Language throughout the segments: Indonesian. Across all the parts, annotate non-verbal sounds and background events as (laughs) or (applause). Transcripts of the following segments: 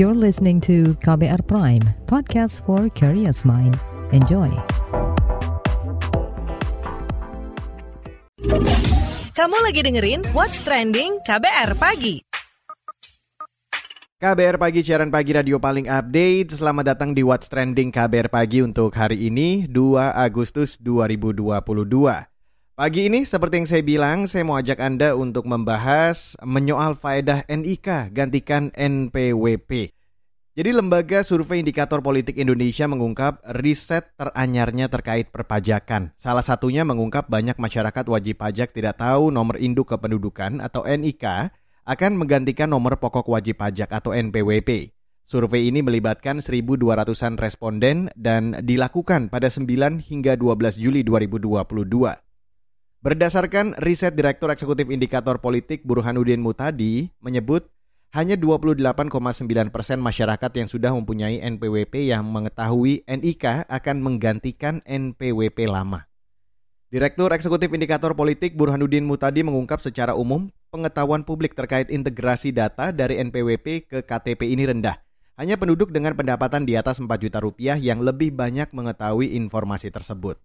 You're listening to KBR Prime, podcast for curious mind. Enjoy. Kamu lagi dengerin What's Trending KBR Pagi. KBR Pagi, siaran pagi radio paling update. Selamat datang di What's Trending KBR Pagi untuk hari ini, 2 Agustus 2022. Pagi ini seperti yang saya bilang, saya mau ajak Anda untuk membahas menyoal faedah NIK gantikan NPWP. Jadi Lembaga Survei Indikator Politik Indonesia mengungkap riset teranyarnya terkait perpajakan. Salah satunya mengungkap banyak masyarakat wajib pajak tidak tahu nomor induk kependudukan atau NIK akan menggantikan nomor pokok wajib pajak atau NPWP. Survei ini melibatkan 1.200-an responden dan dilakukan pada 9 hingga 12 Juli 2022. Berdasarkan riset Direktur Eksekutif Indikator Politik Burhanuddin Mutadi menyebut hanya 28,9 persen masyarakat yang sudah mempunyai NPWP yang mengetahui NIK akan menggantikan NPWP lama. Direktur Eksekutif Indikator Politik Burhanuddin Mutadi mengungkap secara umum pengetahuan publik terkait integrasi data dari NPWP ke KTP ini rendah. Hanya penduduk dengan pendapatan di atas 4 juta rupiah yang lebih banyak mengetahui informasi tersebut.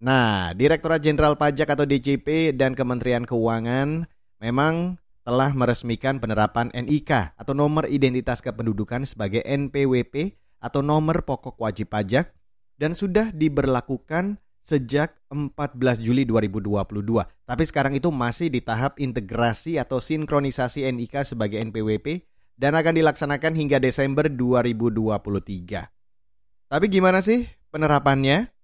Nah, Direktorat Jenderal Pajak atau DJP dan Kementerian Keuangan memang telah meresmikan penerapan NIK atau nomor identitas kependudukan sebagai NPWP atau nomor pokok wajib pajak dan sudah diberlakukan sejak 14 Juli 2022. Tapi sekarang itu masih di tahap integrasi atau sinkronisasi NIK sebagai NPWP dan akan dilaksanakan hingga Desember 2023. Tapi gimana sih penerapannya?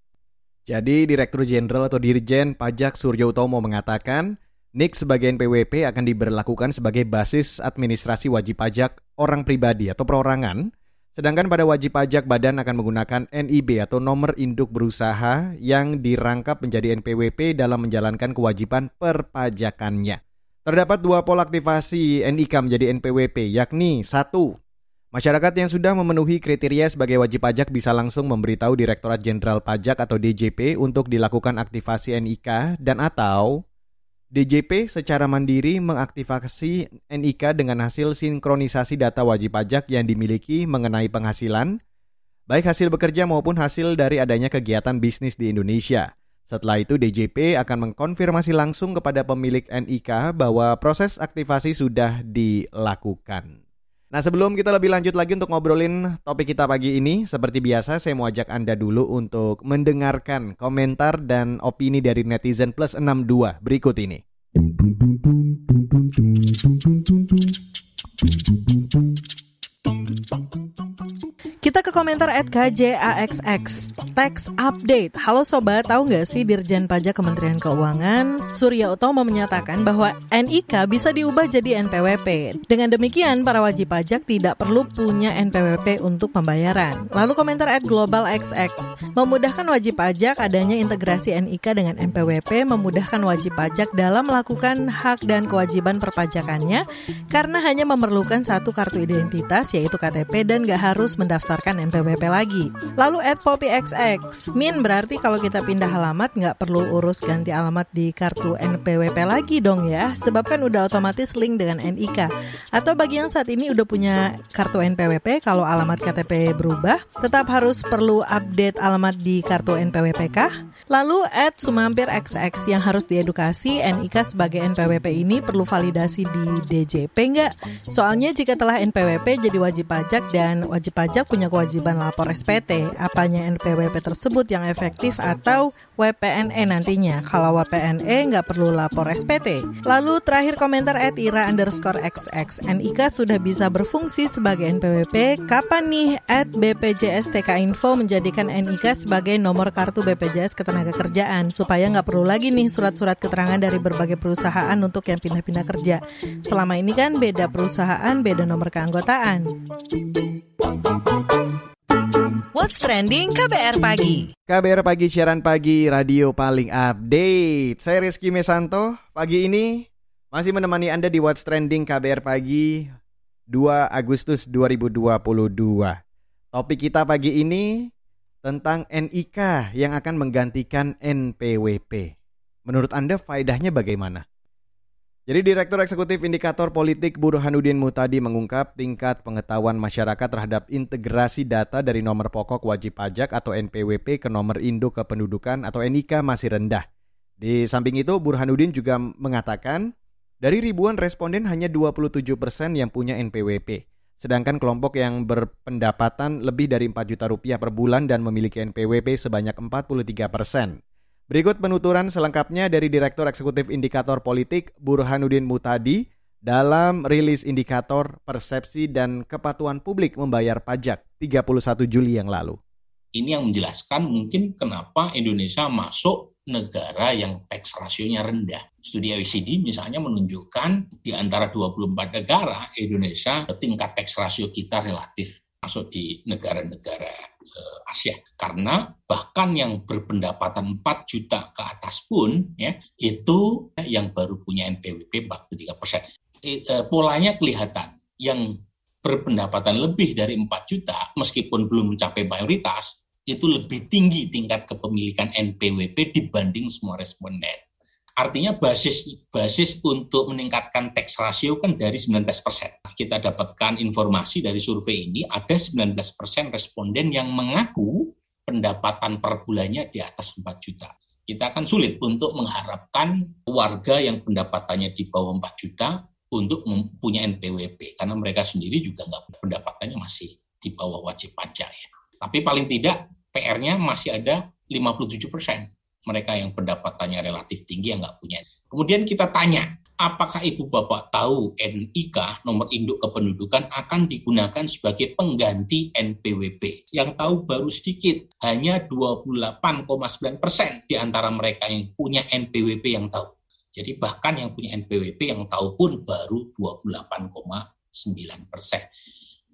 Jadi Direktur Jenderal atau Dirjen Pajak Suryo Utomo mengatakan, NIK sebagai NPWP akan diberlakukan sebagai basis administrasi wajib pajak orang pribadi atau perorangan, sedangkan pada wajib pajak badan akan menggunakan NIB atau nomor induk berusaha yang dirangkap menjadi NPWP dalam menjalankan kewajiban perpajakannya. Terdapat dua pola aktivasi NIK menjadi NPWP, yakni satu, Masyarakat yang sudah memenuhi kriteria sebagai wajib pajak bisa langsung memberitahu Direktorat Jenderal Pajak atau DJP untuk dilakukan aktivasi NIK dan atau DJP secara mandiri mengaktifasi NIK dengan hasil sinkronisasi data wajib pajak yang dimiliki mengenai penghasilan, baik hasil bekerja maupun hasil dari adanya kegiatan bisnis di Indonesia. Setelah itu DJP akan mengkonfirmasi langsung kepada pemilik NIK bahwa proses aktivasi sudah dilakukan. Nah sebelum kita lebih lanjut lagi untuk ngobrolin topik kita pagi ini, seperti biasa saya mau ajak Anda dulu untuk mendengarkan komentar dan opini dari netizen plus 62 berikut ini. Komentar at KJAXX Tax Update. Halo Sobat, tahu nggak sih Dirjen Pajak Kementerian Keuangan Surya Utomo menyatakan bahwa NIK bisa diubah jadi NPWP Dengan demikian, para wajib pajak tidak perlu punya NPWP untuk pembayaran. Lalu komentar at Global Memudahkan wajib pajak adanya integrasi NIK dengan NPWP Memudahkan wajib pajak dalam melakukan hak dan kewajiban perpajakannya Karena hanya memerlukan satu kartu identitas yaitu KTP dan gak harus mendaftar mendaftarkan NPWP lagi. Lalu add Poppy XX. Min berarti kalau kita pindah alamat nggak perlu urus ganti alamat di kartu NPWP lagi dong ya. Sebab kan udah otomatis link dengan NIK. Atau bagi yang saat ini udah punya kartu NPWP kalau alamat KTP berubah, tetap harus perlu update alamat di kartu NPWP kah? Lalu add Sumampir XX yang harus diedukasi NIK sebagai NPWP ini perlu validasi di DJP nggak? Soalnya jika telah NPWP jadi wajib pajak dan wajib pajak punya kewajiban lapor SPT, apanya NPWP tersebut yang efektif atau WPNE nantinya. Kalau WPNE nggak perlu lapor SPT. Lalu terakhir komentar at ira underscore xx. NIK sudah bisa berfungsi sebagai NPWP. Kapan nih at BPJS TK Info menjadikan NIK sebagai nomor kartu BPJS ketenaga kerjaan supaya nggak perlu lagi nih surat-surat keterangan dari berbagai perusahaan untuk yang pindah-pindah kerja. Selama ini kan beda perusahaan, beda nomor keanggotaan. What's Trending KBR Pagi? KBR Pagi, siaran pagi, radio paling update. Saya Rizky Mesanto, pagi ini masih menemani Anda di What's Trending KBR Pagi 2 Agustus 2022 Topik kita pagi ini tentang NIK yang akan menggantikan NPWP Menurut Anda faedahnya bagaimana? Jadi Direktur Eksekutif Indikator Politik Burhanuddin Mutadi mengungkap tingkat pengetahuan masyarakat terhadap integrasi data dari nomor pokok wajib pajak atau NPWP ke nomor induk kependudukan atau NIK masih rendah. Di samping itu Burhanuddin juga mengatakan dari ribuan responden hanya 27 persen yang punya NPWP. Sedangkan kelompok yang berpendapatan lebih dari 4 juta rupiah per bulan dan memiliki NPWP sebanyak 43 persen. Berikut penuturan selengkapnya dari Direktur Eksekutif Indikator Politik Burhanuddin Mutadi dalam rilis indikator persepsi dan kepatuhan publik membayar pajak 31 Juli yang lalu. Ini yang menjelaskan mungkin kenapa Indonesia masuk negara yang tax rasionya rendah. Studi OECD misalnya menunjukkan di antara 24 negara Indonesia tingkat tax rasio kita relatif masuk di negara-negara uh, Asia. Karena bahkan yang berpendapatan 4 juta ke atas pun ya itu yang baru punya NPWP 43 persen. E, uh, polanya kelihatan yang berpendapatan lebih dari 4 juta meskipun belum mencapai mayoritas itu lebih tinggi tingkat kepemilikan NPWP dibanding semua responden. Artinya basis basis untuk meningkatkan tax ratio kan dari 19 persen. Kita dapatkan informasi dari survei ini ada 19 persen responden yang mengaku pendapatan per bulannya di atas 4 juta. Kita akan sulit untuk mengharapkan warga yang pendapatannya di bawah 4 juta untuk mempunyai NPWP karena mereka sendiri juga nggak pendapatannya masih di bawah wajib pajak ya. Tapi paling tidak PR-nya masih ada 57 persen mereka yang pendapatannya relatif tinggi yang nggak punya. Kemudian kita tanya, apakah ibu bapak tahu NIK nomor induk kependudukan akan digunakan sebagai pengganti NPWP? Yang tahu baru sedikit, hanya 28,9 persen di antara mereka yang punya NPWP yang tahu. Jadi bahkan yang punya NPWP yang tahu pun baru 28,9 persen.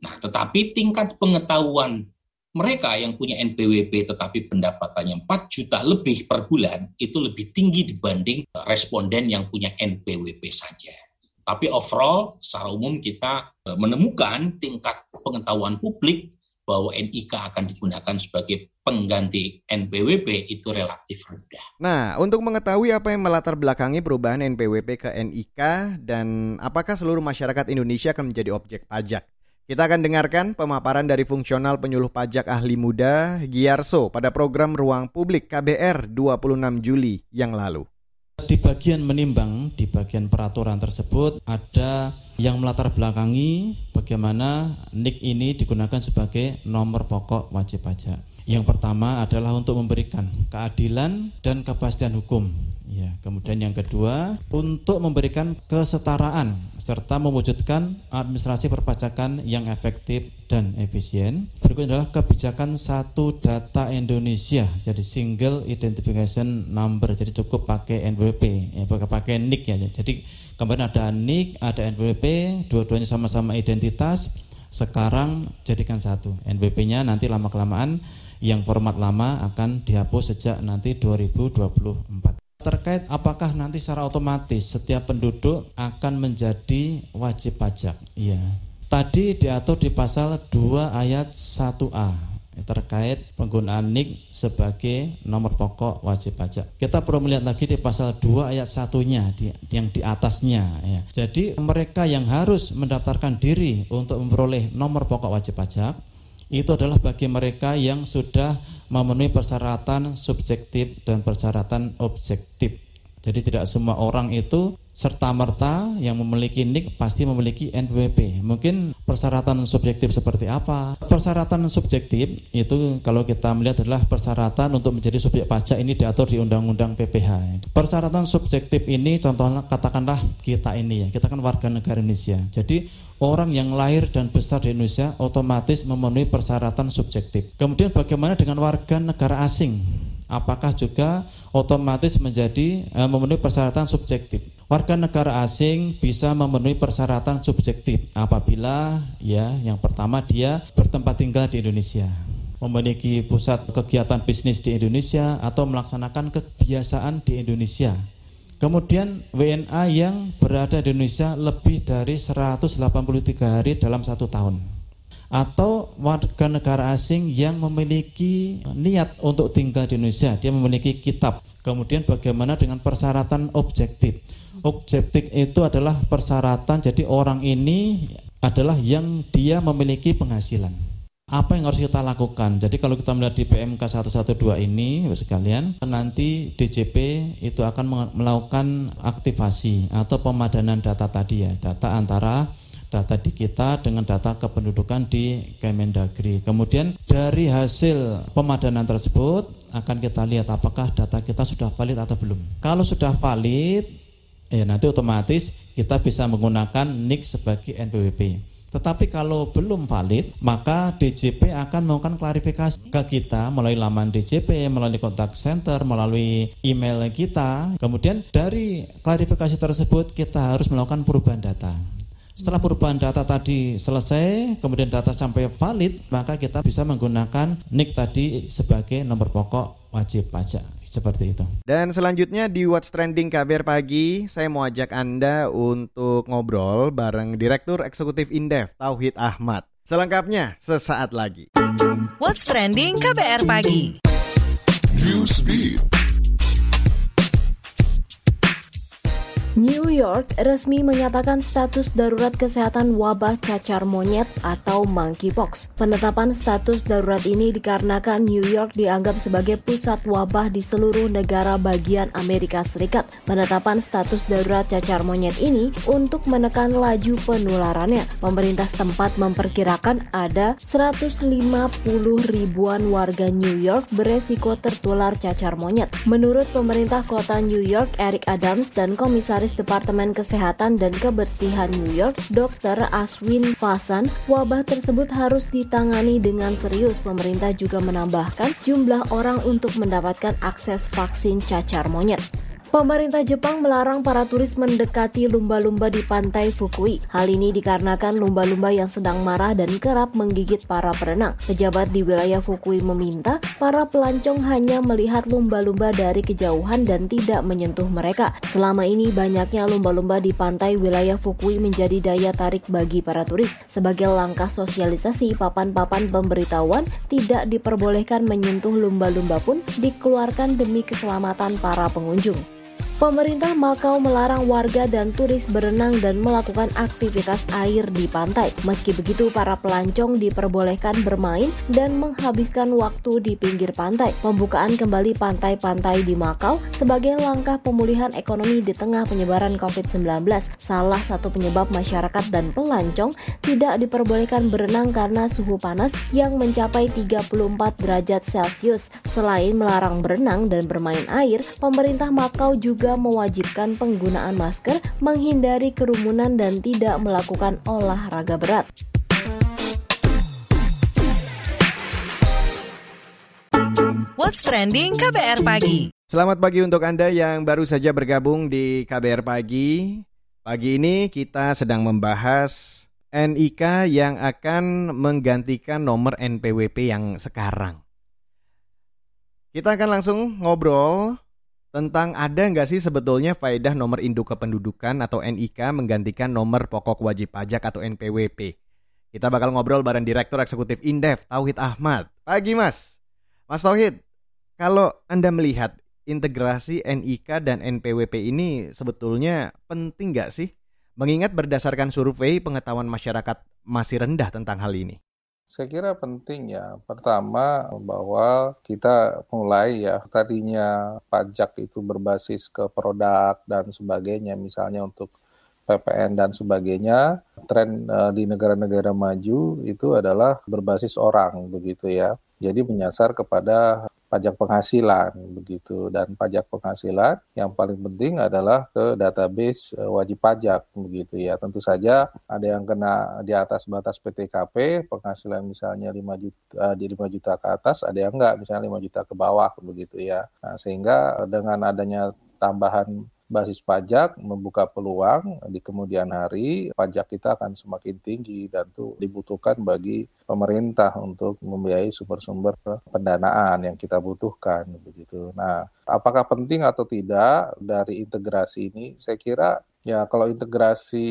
Nah, tetapi tingkat pengetahuan mereka yang punya NPWP tetapi pendapatannya 4 juta lebih per bulan itu lebih tinggi dibanding responden yang punya NPWP saja. Tapi overall secara umum kita e, menemukan tingkat pengetahuan publik bahwa NIK akan digunakan sebagai pengganti NPWP itu relatif rendah. Nah, untuk mengetahui apa yang melatar belakangi perubahan NPWP ke NIK dan apakah seluruh masyarakat Indonesia akan menjadi objek pajak, kita akan dengarkan pemaparan dari fungsional penyuluh pajak ahli muda Giarso pada program Ruang Publik KBR 26 Juli yang lalu. Di bagian menimbang, di bagian peraturan tersebut ada yang melatar belakangi bagaimana NIK ini digunakan sebagai nomor pokok wajib pajak. Yang pertama adalah untuk memberikan keadilan dan kepastian hukum Ya, kemudian yang kedua untuk memberikan kesetaraan serta mewujudkan administrasi perpajakan yang efektif dan efisien. Berikutnya adalah kebijakan satu data Indonesia, jadi single identification number, jadi cukup pakai NPWP, ya, pakai NIK ya. Jadi kemarin ada NIK, ada NPWP, dua-duanya sama-sama identitas. Sekarang jadikan satu. NPWP-nya nanti lama kelamaan yang format lama akan dihapus sejak nanti 2024 terkait apakah nanti secara otomatis setiap penduduk akan menjadi wajib pajak. Iya. Tadi diatur di pasal 2 ayat 1A terkait penggunaan NIK sebagai nomor pokok wajib pajak. Kita perlu melihat lagi di pasal 2 ayat satunya di, yang di atasnya ya. Jadi mereka yang harus mendaftarkan diri untuk memperoleh nomor pokok wajib pajak itu adalah bagi mereka yang sudah memenuhi persyaratan subjektif dan persyaratan objektif. Jadi tidak semua orang itu serta merta yang memiliki NIK pasti memiliki NPWP. Mungkin persyaratan subjektif seperti apa? Persyaratan subjektif itu kalau kita melihat adalah persyaratan untuk menjadi subjek pajak ini diatur di Undang-Undang PPH. Persyaratan subjektif ini contohnya katakanlah kita ini ya, kita kan warga negara Indonesia. Jadi orang yang lahir dan besar di Indonesia otomatis memenuhi persyaratan subjektif. Kemudian bagaimana dengan warga negara asing? Apakah juga otomatis menjadi e, memenuhi persyaratan subjektif? Warga negara asing bisa memenuhi persyaratan subjektif apabila ya yang pertama dia bertempat tinggal di Indonesia, memiliki pusat kegiatan bisnis di Indonesia atau melaksanakan kebiasaan di Indonesia. Kemudian WNA yang berada di Indonesia lebih dari 183 hari dalam satu tahun. Atau warga negara asing yang memiliki niat untuk tinggal di Indonesia, dia memiliki kitab. Kemudian bagaimana dengan persyaratan objektif? Objektif itu adalah persyaratan jadi orang ini adalah yang dia memiliki penghasilan apa yang harus kita lakukan? Jadi kalau kita melihat di PMK 112 ini, sekalian, nanti DJP itu akan melakukan aktivasi atau pemadanan data tadi ya, data antara data di kita dengan data kependudukan di Kemendagri. Kemudian dari hasil pemadanan tersebut akan kita lihat apakah data kita sudah valid atau belum. Kalau sudah valid, ya nanti otomatis kita bisa menggunakan NIK sebagai NPWP. Tetapi kalau belum valid, maka DJP akan melakukan klarifikasi ke kita melalui laman DJP, melalui kontak center, melalui email kita. Kemudian dari klarifikasi tersebut kita harus melakukan perubahan data. Setelah perubahan data tadi selesai, kemudian data sampai valid, maka kita bisa menggunakan NIK tadi sebagai nomor pokok wajib pajak. Seperti itu. Dan selanjutnya di What's Trending KBR Pagi, saya mau ajak Anda untuk ngobrol bareng Direktur Eksekutif Indef, Tauhid Ahmad. Selengkapnya sesaat lagi. What's Trending KBR Pagi. Newsbeat. New York resmi menyatakan status darurat kesehatan wabah cacar monyet atau monkeypox. Penetapan status darurat ini dikarenakan New York dianggap sebagai pusat wabah di seluruh negara bagian Amerika Serikat. Penetapan status darurat cacar monyet ini untuk menekan laju penularannya. Pemerintah setempat memperkirakan ada 150 ribuan warga New York beresiko tertular cacar monyet. Menurut pemerintah kota New York, Eric Adams dan komisaris Komisaris Departemen Kesehatan dan Kebersihan New York, Dr. Aswin Fasan, wabah tersebut harus ditangani dengan serius. Pemerintah juga menambahkan jumlah orang untuk mendapatkan akses vaksin cacar monyet. Pemerintah Jepang melarang para turis mendekati lumba-lumba di pantai Fukui. Hal ini dikarenakan lumba-lumba yang sedang marah dan kerap menggigit para perenang. Pejabat di wilayah Fukui meminta para pelancong hanya melihat lumba-lumba dari kejauhan dan tidak menyentuh mereka. Selama ini banyaknya lumba-lumba di pantai wilayah Fukui menjadi daya tarik bagi para turis. Sebagai langkah sosialisasi, papan-papan pemberitahuan tidak diperbolehkan menyentuh lumba-lumba pun dikeluarkan demi keselamatan para pengunjung. Pemerintah Makau melarang warga dan turis berenang dan melakukan aktivitas air di pantai. Meski begitu, para pelancong diperbolehkan bermain dan menghabiskan waktu di pinggir pantai. Pembukaan kembali pantai-pantai di Makau sebagai langkah pemulihan ekonomi di tengah penyebaran COVID-19. Salah satu penyebab masyarakat dan pelancong tidak diperbolehkan berenang karena suhu panas yang mencapai 34 derajat Celcius. Selain melarang berenang dan bermain air, pemerintah Makau juga mewajibkan penggunaan masker, menghindari kerumunan dan tidak melakukan olahraga berat. What's trending KBR pagi? Selamat pagi untuk Anda yang baru saja bergabung di KBR pagi. Pagi ini kita sedang membahas NIK yang akan menggantikan nomor NPWP yang sekarang. Kita akan langsung ngobrol tentang ada nggak sih sebetulnya faedah nomor induk kependudukan atau NIK menggantikan nomor pokok wajib pajak atau NPWP. Kita bakal ngobrol bareng Direktur Eksekutif Indef, Tauhid Ahmad. Pagi Mas. Mas Tauhid, kalau Anda melihat integrasi NIK dan NPWP ini sebetulnya penting nggak sih? Mengingat berdasarkan survei pengetahuan masyarakat masih rendah tentang hal ini. Saya kira penting ya. Pertama bahwa kita mulai ya tadinya pajak itu berbasis ke produk dan sebagainya misalnya untuk PPN dan sebagainya. Tren uh, di negara-negara maju itu adalah berbasis orang begitu ya. Jadi menyasar kepada pajak penghasilan begitu. Dan pajak penghasilan yang paling penting adalah ke database uh, wajib pajak begitu ya. Tentu saja ada yang kena di atas batas PTKP penghasilan misalnya 5 juta uh, di 5 juta ke atas ada yang enggak misalnya 5 juta ke bawah begitu ya. Nah, sehingga dengan adanya tambahan basis pajak membuka peluang di kemudian hari pajak kita akan semakin tinggi dan itu dibutuhkan bagi pemerintah untuk membiayai sumber-sumber pendanaan yang kita butuhkan begitu. Nah, apakah penting atau tidak dari integrasi ini? Saya kira Ya, kalau integrasi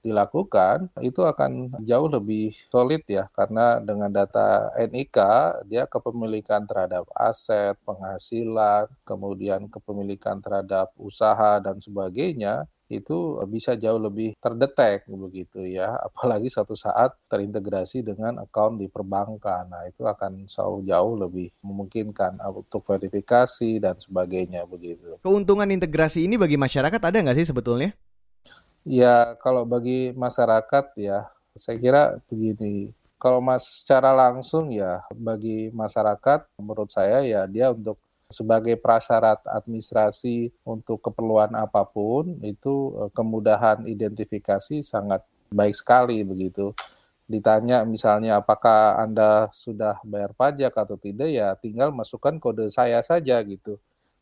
dilakukan, itu akan jauh lebih solid ya, karena dengan data NIK, dia kepemilikan terhadap aset, penghasilan, kemudian kepemilikan terhadap usaha dan sebagainya, itu bisa jauh lebih terdetek begitu ya. (laughs) Apalagi satu saat terintegrasi dengan account di perbankan. Nah itu akan jauh jauh lebih memungkinkan untuk verifikasi dan sebagainya begitu. Keuntungan integrasi ini bagi masyarakat ada nggak sih sebetulnya? Ya kalau bagi masyarakat ya saya kira begini. Kalau mas secara langsung ya bagi masyarakat menurut saya ya dia untuk sebagai prasyarat administrasi untuk keperluan apa pun itu eh, kemudahan identifikasi sangat baik sekali begitu. Ditanya misalnya apakah Anda sudah bayar pajak atau tidak ya tinggal masukkan kode saya saja gitu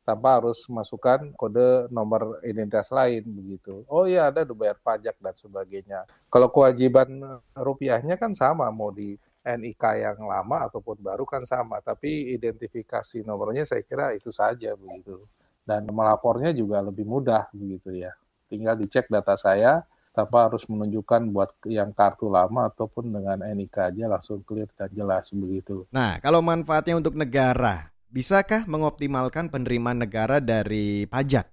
tanpa harus masukkan kode nomor identitas lain begitu. Oh iya ada udah bayar pajak dan sebagainya. Kalau kewajiban rupiahnya kan sama mau di NIK yang lama ataupun baru kan sama, tapi identifikasi nomornya saya kira itu saja begitu. Dan melapornya juga lebih mudah begitu ya. Tinggal dicek data saya tanpa harus menunjukkan buat yang kartu lama ataupun dengan NIK aja langsung clear dan jelas begitu. Nah, kalau manfaatnya untuk negara, bisakah mengoptimalkan penerimaan negara dari pajak?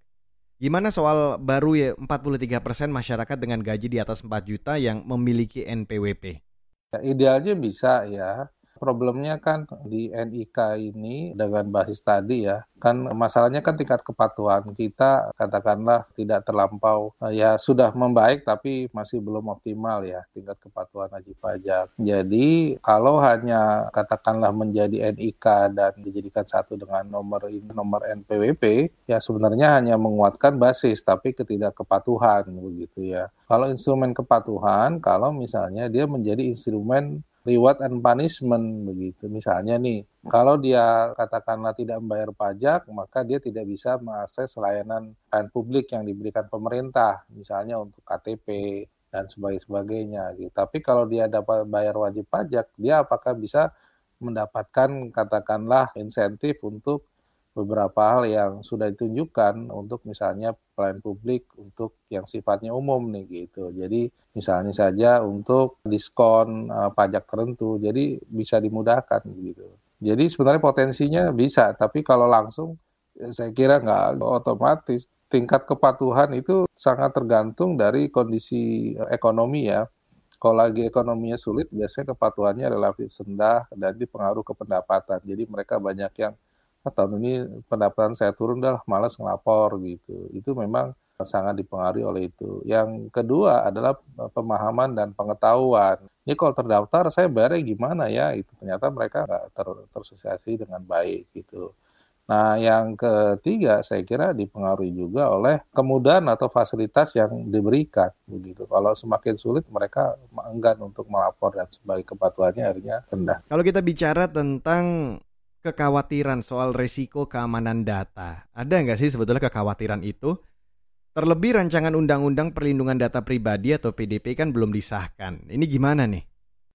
Gimana soal baru ya 43% masyarakat dengan gaji di atas 4 juta yang memiliki NPWP? Ya, idealnya bisa ya. Problemnya kan di NIK ini dengan basis tadi ya, kan masalahnya kan tingkat kepatuhan kita katakanlah tidak terlampau ya sudah membaik tapi masih belum optimal ya tingkat kepatuhan wajib pajak. Jadi kalau hanya katakanlah menjadi NIK dan dijadikan satu dengan nomor nomor NPWP ya sebenarnya hanya menguatkan basis tapi ketidakkepatuhan begitu ya. Kalau instrumen kepatuhan kalau misalnya dia menjadi instrumen reward and punishment begitu. Misalnya nih, kalau dia katakanlah tidak membayar pajak, maka dia tidak bisa mengakses layanan layanan publik yang diberikan pemerintah, misalnya untuk KTP dan sebagainya gitu. Tapi kalau dia dapat bayar wajib pajak, dia apakah bisa mendapatkan katakanlah insentif untuk beberapa hal yang sudah ditunjukkan untuk misalnya pelayan publik untuk yang sifatnya umum nih gitu. Jadi misalnya saja untuk diskon uh, pajak tertentu, jadi bisa dimudahkan gitu. Jadi sebenarnya potensinya bisa, tapi kalau langsung ya saya kira nggak otomatis. Tingkat kepatuhan itu sangat tergantung dari kondisi ekonomi ya. Kalau lagi ekonominya sulit, biasanya kepatuhannya relatif rendah dan dipengaruh ke pendapatan. Jadi mereka banyak yang ah, tahun ini pendapatan saya turun dah malas ngelapor gitu. Itu memang sangat dipengaruhi oleh itu. Yang kedua adalah pemahaman dan pengetahuan. Ini kalau terdaftar saya bayarnya gimana ya? Itu ternyata mereka nggak ter tersosialisasi dengan baik gitu. Nah, yang ketiga saya kira dipengaruhi juga oleh kemudahan atau fasilitas yang diberikan begitu. Kalau semakin sulit mereka enggan untuk melapor dan sebagai kepatuhannya akhirnya rendah. Kalau kita bicara tentang kekhawatiran soal risiko keamanan data. Ada nggak sih sebetulnya kekhawatiran itu? Terlebih rancangan undang-undang perlindungan data pribadi atau PDP kan belum disahkan. Ini gimana nih?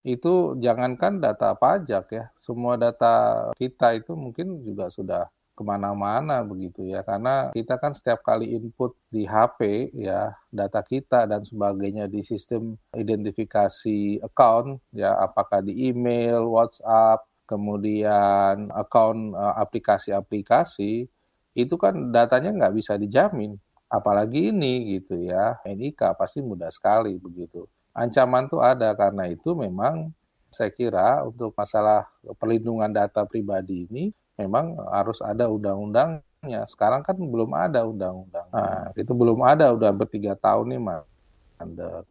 Itu jangankan data pajak ya, semua data kita itu mungkin juga sudah ke mana-mana begitu ya karena kita kan setiap kali input di HP ya data kita dan sebagainya di sistem identifikasi account ya apakah di email, WhatsApp kemudian account uh, aplikasi-aplikasi, itu kan datanya nggak bisa dijamin. Apalagi ini gitu ya, NIK pasti mudah sekali begitu. Ancaman tuh ada karena itu memang saya kira untuk masalah perlindungan data pribadi ini memang harus ada undang-undangnya. Sekarang kan belum ada undang-undang. Nah, itu belum ada, udah hampir tiga tahun nih, Mas.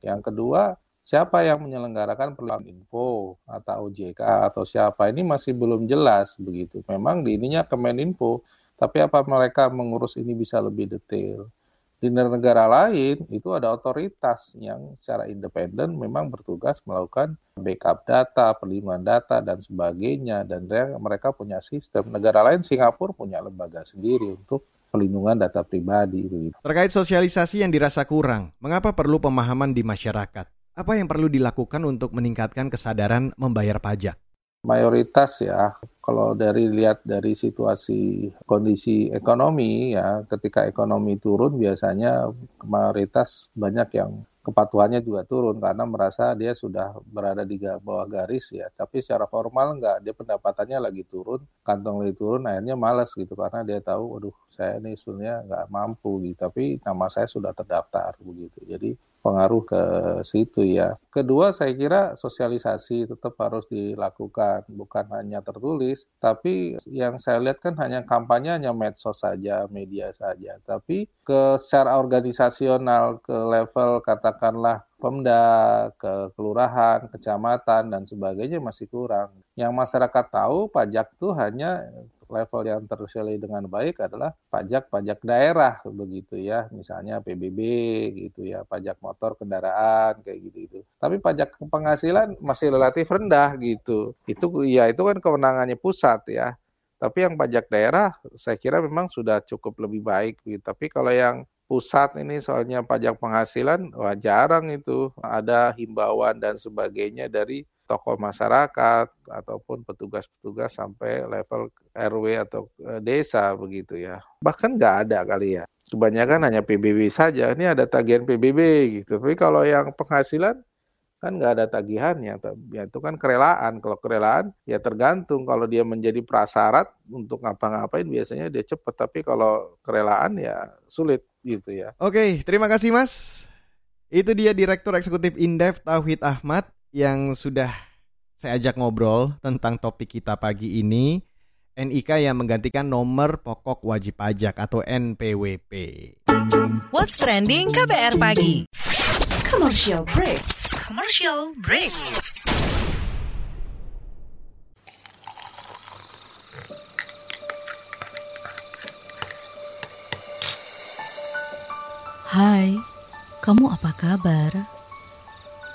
Yang kedua, siapa yang menyelenggarakan perlindungan info atau OJK atau siapa ini masih belum jelas begitu. Memang di ininya Kemeninfo, tapi apa mereka mengurus ini bisa lebih detail. Di negara lain itu ada otoritas yang secara independen memang bertugas melakukan backup data, perlindungan data dan sebagainya dan mereka punya sistem. Negara lain Singapura punya lembaga sendiri untuk perlindungan data pribadi. Terkait sosialisasi yang dirasa kurang, mengapa perlu pemahaman di masyarakat? Apa yang perlu dilakukan untuk meningkatkan kesadaran membayar pajak? Mayoritas ya, kalau dari lihat dari situasi kondisi ekonomi ya ketika ekonomi turun biasanya mayoritas banyak yang kepatuhannya juga turun karena merasa dia sudah berada di bawah garis ya. Tapi secara formal enggak, dia pendapatannya lagi turun, kantong lagi turun, akhirnya malas gitu karena dia tahu, waduh saya ini sebenarnya nggak mampu gitu. Tapi nama saya sudah terdaftar begitu. Jadi pengaruh ke situ ya. Kedua saya kira sosialisasi tetap harus dilakukan, bukan hanya tertulis, tapi yang saya lihat kan hanya kampanye hanya medsos saja, media saja. Tapi ke secara organisasional, ke level katakanlah Pemda, ke kelurahan, kecamatan, dan sebagainya masih kurang. Yang masyarakat tahu pajak itu hanya level yang terselai dengan baik adalah pajak-pajak daerah begitu ya, misalnya PBB gitu ya, pajak motor kendaraan kayak gitu itu. Tapi pajak penghasilan masih relatif rendah gitu. Itu ya itu kan kewenangannya pusat ya. Tapi yang pajak daerah saya kira memang sudah cukup lebih baik gitu. Tapi kalau yang pusat ini soalnya pajak penghasilan wah jarang itu ada himbauan dan sebagainya dari tokoh masyarakat ataupun petugas-petugas sampai level RW atau e, desa begitu ya. Bahkan nggak ada kali ya. Kebanyakan hanya PBB saja. Ini ada tagihan PBB gitu. Tapi kalau yang penghasilan kan nggak ada tagihannya. Ya itu kan kerelaan. Kalau kerelaan ya tergantung. Kalau dia menjadi prasyarat untuk ngapa-ngapain biasanya dia cepat. Tapi kalau kerelaan ya sulit gitu ya. Oke, terima kasih Mas. Itu dia Direktur Eksekutif Indef Tauhid Ahmad yang sudah saya ajak ngobrol tentang topik kita pagi ini. NIK yang menggantikan nomor pokok wajib pajak atau NPWP. What's trending KBR pagi? Commercial break. Commercial break. Hai, kamu apa kabar?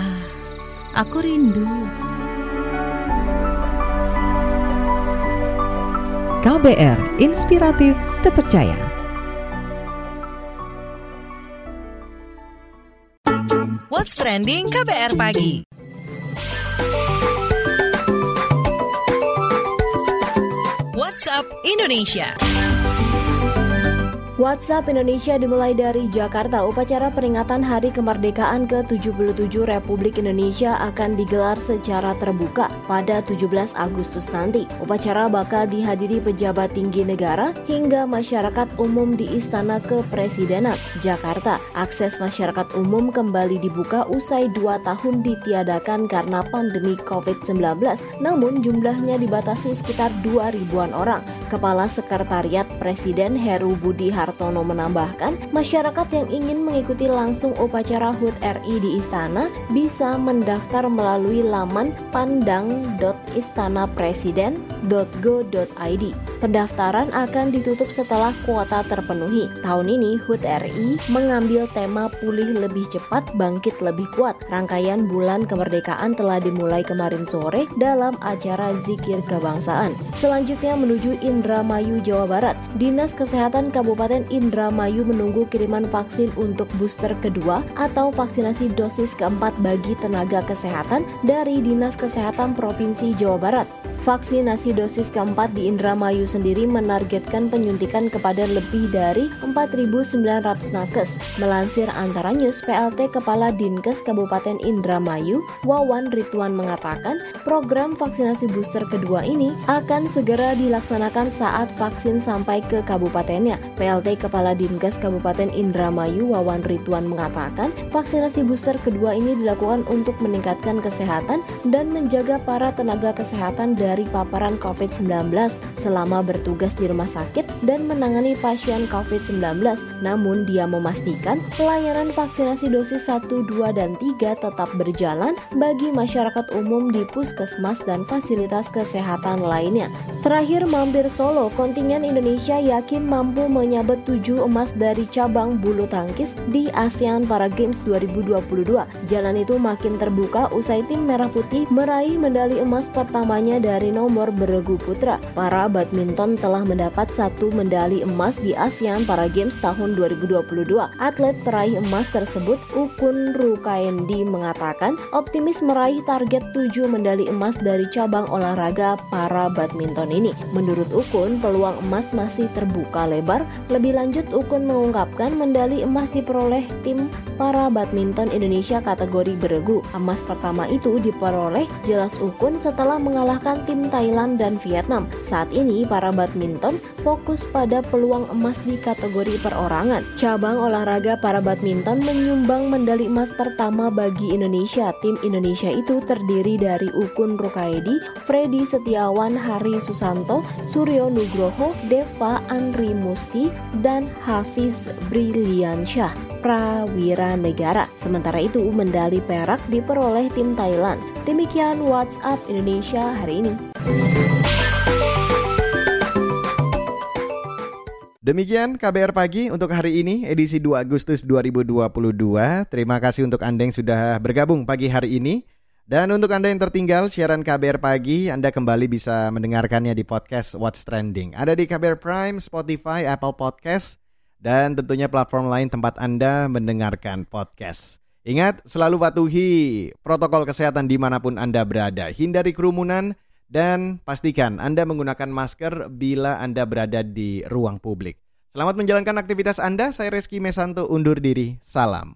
Ah, aku rindu. KBR Inspiratif Terpercaya. What's trending KBR pagi? WhatsApp Indonesia. WhatsApp Indonesia dimulai dari Jakarta. Upacara peringatan Hari Kemerdekaan ke-77 Republik Indonesia akan digelar secara terbuka pada 17 Agustus nanti. Upacara bakal dihadiri pejabat tinggi negara hingga masyarakat umum di Istana Kepresidenan, Jakarta. Akses masyarakat umum kembali dibuka usai dua tahun ditiadakan karena pandemi COVID-19. Namun jumlahnya dibatasi sekitar 2 ribuan orang. Kepala Sekretariat Presiden Heru Budi Har Hartono menambahkan, masyarakat yang ingin mengikuti langsung upacara HUT RI di istana bisa mendaftar melalui laman pandang.istanapresiden.go.id. Pendaftaran akan ditutup setelah kuota terpenuhi. Tahun ini HUT RI mengambil tema pulih lebih cepat, bangkit lebih kuat. Rangkaian bulan kemerdekaan telah dimulai kemarin sore dalam acara zikir kebangsaan. Selanjutnya menuju Indramayu, Jawa Barat. Dinas Kesehatan Kabupaten Kabupaten Indramayu menunggu kiriman vaksin untuk booster kedua atau vaksinasi dosis keempat bagi tenaga kesehatan dari Dinas Kesehatan Provinsi Jawa Barat. Vaksinasi dosis keempat di Indramayu sendiri menargetkan penyuntikan kepada lebih dari 4.900 nakes. Melansir antara news PLT Kepala Dinkes Kabupaten Indramayu, Wawan Rituan mengatakan program vaksinasi booster kedua ini akan segera dilaksanakan saat vaksin sampai ke kabupatennya. PLT Kepala Dinkes Kabupaten Indramayu, Wawan Rituan mengatakan vaksinasi booster kedua ini dilakukan untuk meningkatkan kesehatan dan menjaga para tenaga kesehatan dari dari paparan COVID-19 selama bertugas di rumah sakit dan menangani pasien COVID-19. Namun dia memastikan pelayanan vaksinasi dosis 1, 2, dan 3 tetap berjalan bagi masyarakat umum di puskesmas dan fasilitas kesehatan lainnya. Terakhir mampir Solo, kontingen Indonesia yakin mampu menyabet 7 emas dari cabang bulu tangkis di ASEAN Para Games 2022. Jalan itu makin terbuka usai tim Merah Putih meraih medali emas pertamanya dari nomor beregu putra. Para badminton telah mendapat satu medali emas di ASEAN Para Games tahun 2022. Atlet peraih emas tersebut Ukun Rukaendi mengatakan optimis meraih target 7 medali emas dari cabang olahraga para badminton ini. Menurut Ukun, peluang emas masih terbuka lebar. Lebih lanjut, Ukun mengungkapkan medali emas diperoleh tim para badminton Indonesia kategori beregu. Emas pertama itu diperoleh jelas Ukun setelah mengalahkan tim Thailand dan Vietnam. Saat ini, para badminton fokus pada peluang emas di kategori perorangan. Cabang olahraga para badminton menyumbang medali emas pertama bagi Indonesia. Tim Indonesia itu terdiri dari Ukun Rukaedi, Freddy Setiawan, Hari Susanto, Suryo Nugroho, Deva Andri Musti, dan Hafiz Briliansyah Prawira Negara. Sementara itu, medali perak diperoleh tim Thailand. Demikian WhatsApp Indonesia hari ini. Demikian KBR Pagi untuk hari ini, edisi 2 Agustus 2022. Terima kasih untuk Anda yang sudah bergabung pagi hari ini. Dan untuk Anda yang tertinggal siaran KBR Pagi, Anda kembali bisa mendengarkannya di podcast What's Trending. Ada di KBR Prime, Spotify, Apple Podcast, dan tentunya platform lain tempat Anda mendengarkan podcast. Ingat, selalu patuhi protokol kesehatan di mana pun Anda berada. Hindari kerumunan, dan pastikan Anda menggunakan masker bila Anda berada di ruang publik. Selamat menjalankan aktivitas Anda. Saya Reski Mesanto undur diri. Salam.